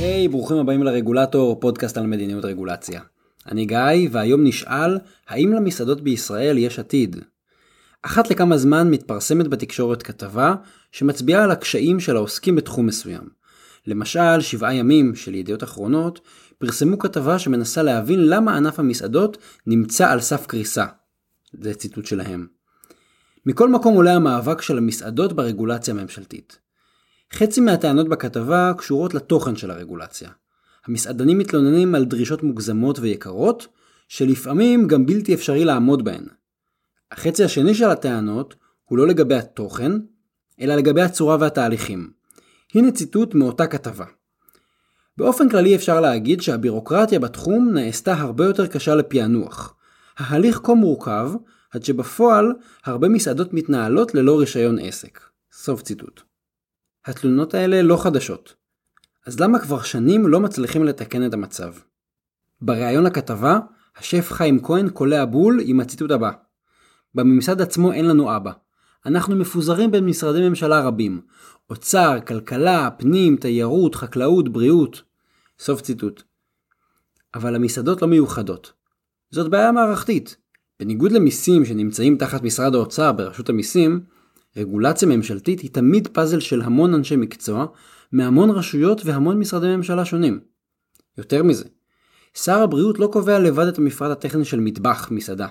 היי, hey, ברוכים הבאים לרגולטור, פודקאסט על מדיניות רגולציה. אני גיא, והיום נשאל, האם למסעדות בישראל יש עתיד? אחת לכמה זמן מתפרסמת בתקשורת כתבה שמצביעה על הקשיים של העוסקים בתחום מסוים. למשל, שבעה ימים של ידיעות אחרונות פרסמו כתבה שמנסה להבין למה ענף המסעדות נמצא על סף קריסה. זה ציטוט שלהם. מכל מקום עולה המאבק של המסעדות ברגולציה הממשלתית. חצי מהטענות בכתבה קשורות לתוכן של הרגולציה. המסעדנים מתלוננים על דרישות מוגזמות ויקרות, שלפעמים גם בלתי אפשרי לעמוד בהן. החצי השני של הטענות הוא לא לגבי התוכן, אלא לגבי הצורה והתהליכים. הנה ציטוט מאותה כתבה. באופן כללי אפשר להגיד שהבירוקרטיה בתחום נעשתה הרבה יותר קשה לפענוח. ההליך כה מורכב, עד שבפועל הרבה מסעדות מתנהלות ללא רישיון עסק. סוף ציטוט. התלונות האלה לא חדשות. אז למה כבר שנים לא מצליחים לתקן את המצב? בריאיון לכתבה, השף חיים כהן קולע בול עם הציטוט הבא: בממסד עצמו אין לנו אבא. אנחנו מפוזרים בין משרדי ממשלה רבים. אוצר, כלכלה, פנים, תיירות, חקלאות, בריאות. סוף ציטוט. אבל המסעדות לא מיוחדות. זאת בעיה מערכתית. בניגוד למיסים שנמצאים תחת משרד האוצר ברשות המיסים, רגולציה ממשלתית היא תמיד פאזל של המון אנשי מקצוע, מהמון רשויות והמון משרדי ממשלה שונים. יותר מזה, שר הבריאות לא קובע לבד את המפרט הטכני של מטבח, מסעדה.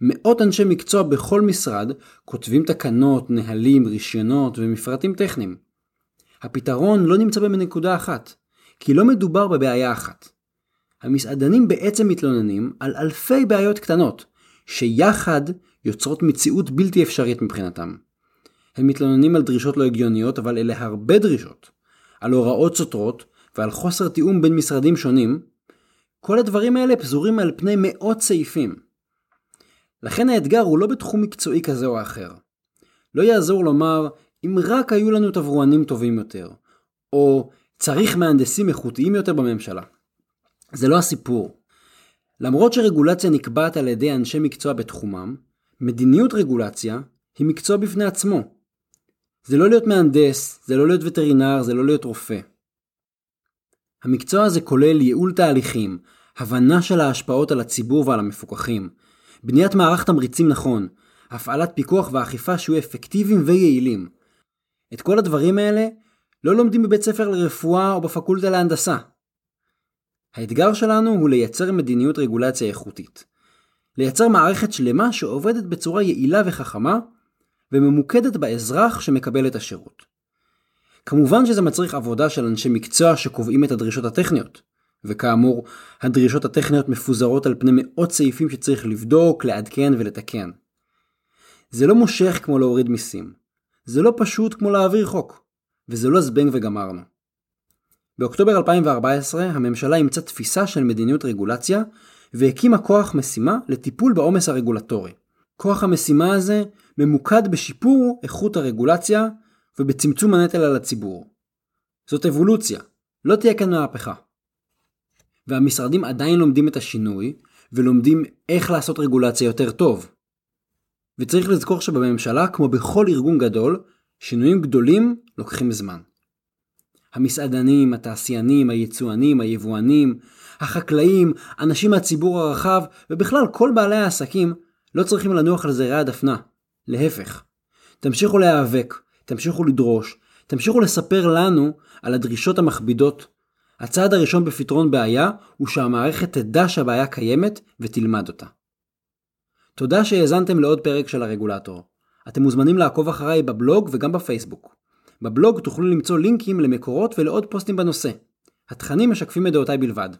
מאות אנשי מקצוע בכל משרד כותבים תקנות, נהלים, רישיונות ומפרטים טכניים. הפתרון לא נמצא בנקודה אחת, כי לא מדובר בבעיה אחת. המסעדנים בעצם מתלוננים על אלפי בעיות קטנות, שיחד יוצרות מציאות בלתי אפשרית מבחינתם. הם מתלוננים על דרישות לא הגיוניות, אבל אלה הרבה דרישות. על הוראות סותרות ועל חוסר תיאום בין משרדים שונים. כל הדברים האלה פזורים על פני מאות סעיפים. לכן האתגר הוא לא בתחום מקצועי כזה או אחר. לא יעזור לומר, אם רק היו לנו תברואנים טובים יותר, או צריך מהנדסים איכותיים יותר בממשלה. זה לא הסיפור. למרות שרגולציה נקבעת על ידי אנשי מקצוע בתחומם, מדיניות רגולציה היא מקצוע בפני עצמו. זה לא להיות מהנדס, זה לא להיות וטרינר, זה לא להיות רופא. המקצוע הזה כולל ייעול תהליכים, הבנה של ההשפעות על הציבור ועל המפוקחים, בניית מערך תמריצים נכון, הפעלת פיקוח ואכיפה שיהיו אפקטיביים ויעילים. את כל הדברים האלה לא לומדים בבית ספר לרפואה או בפקולטה להנדסה. האתגר שלנו הוא לייצר מדיניות רגולציה איכותית. לייצר מערכת שלמה שעובדת בצורה יעילה וחכמה וממוקדת באזרח שמקבל את השירות. כמובן שזה מצריך עבודה של אנשי מקצוע שקובעים את הדרישות הטכניות. וכאמור, הדרישות הטכניות מפוזרות על פני מאות סעיפים שצריך לבדוק, לעדכן ולתקן. זה לא מושך כמו להוריד מיסים. זה לא פשוט כמו להעביר חוק. וזה לא זבנג וגמרנו. באוקטובר 2014 הממשלה אימצה תפיסה של מדיניות רגולציה והקימה כוח משימה לטיפול בעומס הרגולטורי. כוח המשימה הזה ממוקד בשיפור איכות הרגולציה ובצמצום הנטל על הציבור. זאת אבולוציה, לא תהיה כאן מהפכה. והמשרדים עדיין לומדים את השינוי ולומדים איך לעשות רגולציה יותר טוב. וצריך לזכור שבממשלה, כמו בכל ארגון גדול, שינויים גדולים לוקחים זמן. המסעדנים, התעשיינים, היצואנים, היבואנים, החקלאים, אנשים מהציבור הרחב, ובכלל כל בעלי העסקים, לא צריכים לנוח על זרי הדפנה. להפך. תמשיכו להיאבק, תמשיכו לדרוש, תמשיכו לספר לנו על הדרישות המכבידות. הצעד הראשון בפתרון בעיה הוא שהמערכת תדע שהבעיה קיימת ותלמד אותה. תודה שהאזנתם לעוד פרק של הרגולטור. אתם מוזמנים לעקוב אחריי בבלוג וגם בפייסבוק. בבלוג תוכלו למצוא לינקים למקורות ולעוד פוסטים בנושא. התכנים משקפים את דעותיי בלבד.